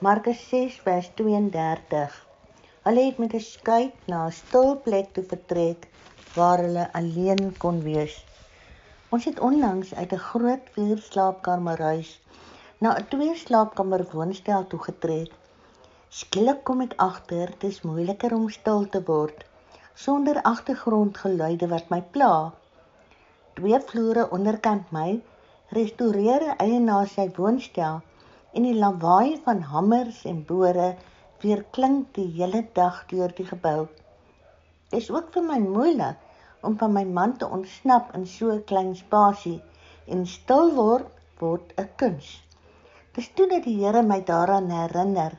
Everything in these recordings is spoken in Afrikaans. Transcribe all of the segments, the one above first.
Markus 6 vers 32. Hulle het met 'n skuit na 'n stil plek toe vertrek waar hulle alleen kon wees. Ons het onlangs uit 'n groot vier slaapkamerhuis na 'n twee slaapkamer woonstel toe getrek. Skielik kom ek agter dit is moeiliker om stil te word sonder agtergrondgeluide wat my pla. Twee vloere onderkant my restoreer eienaar sy woonstel en die lawaai van hamers en bore weer klink die hele dag deur die gebou. Dit is ook vir my moeilik om van my man te ontsnap in so 'n klein spasie en stil word word 'n kuns. Dis toe dat die Here my daaraan herinner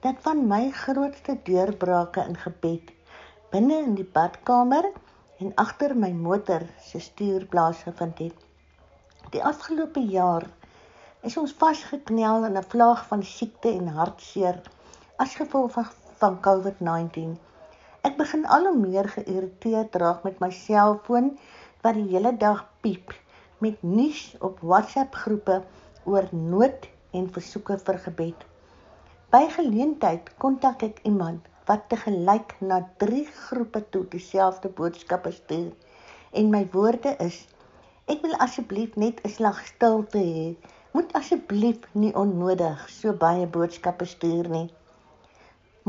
dat van my grootste deurbrake in gebed binne in die badkamer en agter my motor se stuurplaas gevind het. Die afgelope jaar is ons vasgeknel in 'n vlaag van siekte en hartseer as gevolg van, van COVID-19. Ek begin al hoe meer geïrriteerd raak met my selfoon wat die hele dag piep met nuus op WhatsApp groepe oor nood en versoeke vir gebed. By geleentheid kontak ek iemand wat te gelyk na 3 groepe toe dieselfde boodskappe stuur en my woorde is ek wil asseblief net 'n slag stilte hê moet asseblief nie onnodig so baie boodskappe stuur nie.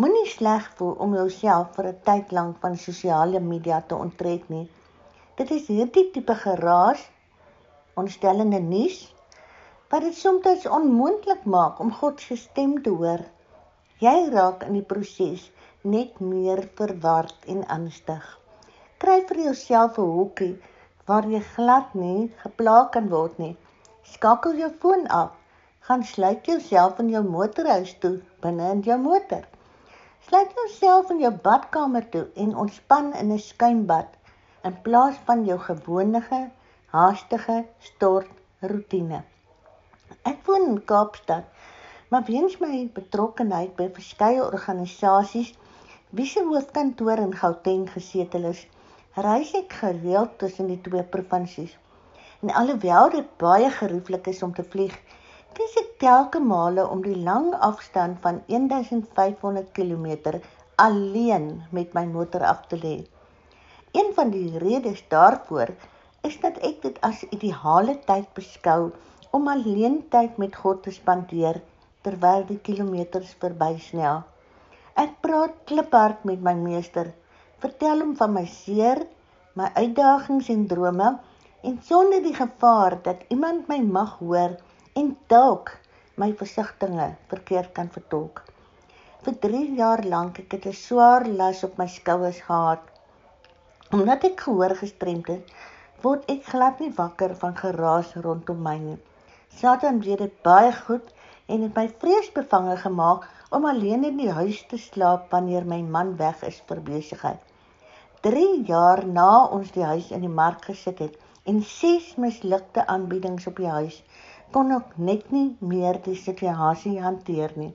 Moenie sleg voel om jouself vir 'n tyd lank van sosiale media te onttrek nie. Dit is hierdie tipe geraas, ontstellende nuus wat dit soms onmoontlik maak om God se stem te hoor. Jy raak in die proses net meer verward en angstig. Kry vir jouself 'n hoekie waar jy glad nie geplaag kan word nie. Skakel jou foon af. Gaan sluit jouself in jou motorhuis toe binne in jou motor. Sluit jouself in jou badkamer toe en ontspan in 'n skuimbad in plaas van jou gewone haastige stort rotine. Ek woon in Kaapstad, maar weens my betrokkeheid by verskeie organisasies wie se hoofkantoor in Gauteng gesetel is, reis ek gereeld tussen die twee provinsies. En alhoewel dit baie gerieflik is om te vlieg, kies ek telke male om die lang afstand van 1500 km alleen met my motor af te lê. Een van die redes daarvoor is dat ek dit as ideale tyd beskou om alleen tyd met God te spandeer terwyl die kilometers verbysnel. Ek praat kliphard met my meester, vertel hom van my seer, my uitdagings en drome en sonder die gevaar dat iemand my mag hoor en dalk my versigtinge verkeerd kan vertolk. Vir 3 jaar lank ek het 'n swaar las op my skouers gehad. Omdat ek gehoor gestremd het, word ek glad nie wakker van geraas rondom my nie. Satan weet dit baie goed en het my vreesbevange gemaak om alleen in die huis te slaap wanneer my man weg is vir besigheid. 3 jaar na ons die huis in die mark gesit het, en ses mislukte aanbiedings op die huis kon ek net nie meer die situasie hanteer nie.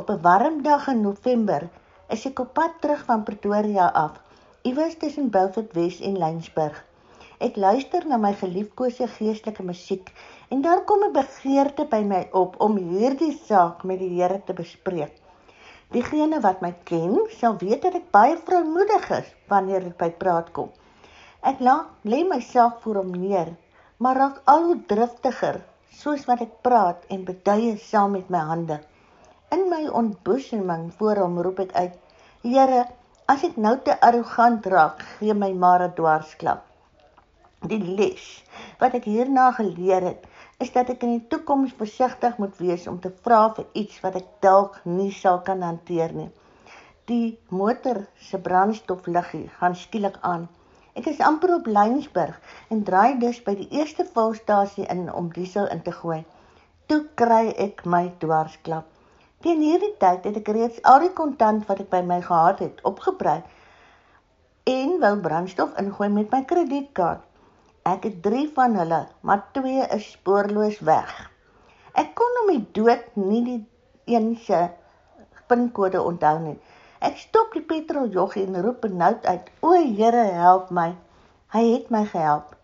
Op 'n warm dag in November is ek op pad terug van Pretoria af, iewers tussen Beaufort Wes en Lensburg. Ek luister na my geliefkoeste geestelike musiek en daar kom 'n begeerte by my op om hierdie saak met die Here te bespreek. Diegene wat my ken, sal weet dat ek baie vroumoedig is wanneer dit by praat kom. Ek laat lê myself voor hom neer, maar raak al hoe driftiger soos wat ek praat en beduie saam met my hande. In my ontboeseming voor hom roep ek uit: Here, as ek nou te arrogant raak, gee my maar 'n dwarsklap. Die les wat ek hierna geleer het, is dat ek in die toekoms versigtig moet wees om te vra vir iets wat ek dalk nie sal kan hanteer nie. Die motor se brandstofliggie gaan skielik aan. Ek is amper op Lynsburg en draai dus by die eerste volstasie in om diesel in te gooi. Toe kry ek my dwarsklap. Teen hierdie tyd het ek reeds al die kontant wat ek by my gehad het opgebruik en wou brandstof ingooi met my kredietkaart. Ek het 3 van hulle, maar 2 is spoorloos weg. Ek kon om die dood nie die een se pinkode onthou nie. Ek stop die petroljoggie en roep benoud uit: "O Here, help my." Hy het my gehelp.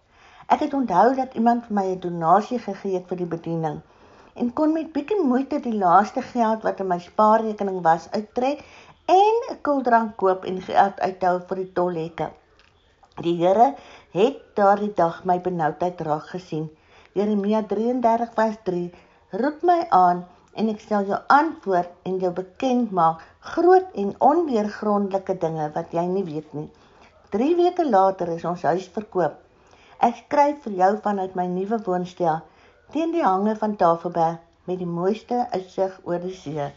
Ek het onthou dat iemand vir my 'n donasie gegee het vir die bediening en kon met bietjie moeite die laaste geld wat in my spaarrekening was uittrek en 'n koeldrank koop en geld uithou vir die tolhekke. Die Here het daardie dag my benoudheid raak gesien. Jeremia 33 vers 3 roep my aan en ek sal jou antwoord en jou bekend maak groot en ondeurgrondelike dinge wat jy nie weet nie. 3 weke later is ons huis verkoop. Ek skryf vir jou vanuit my nuwe woonstel teen die hange van Tafelberg met die mooiste uitsig oor die see.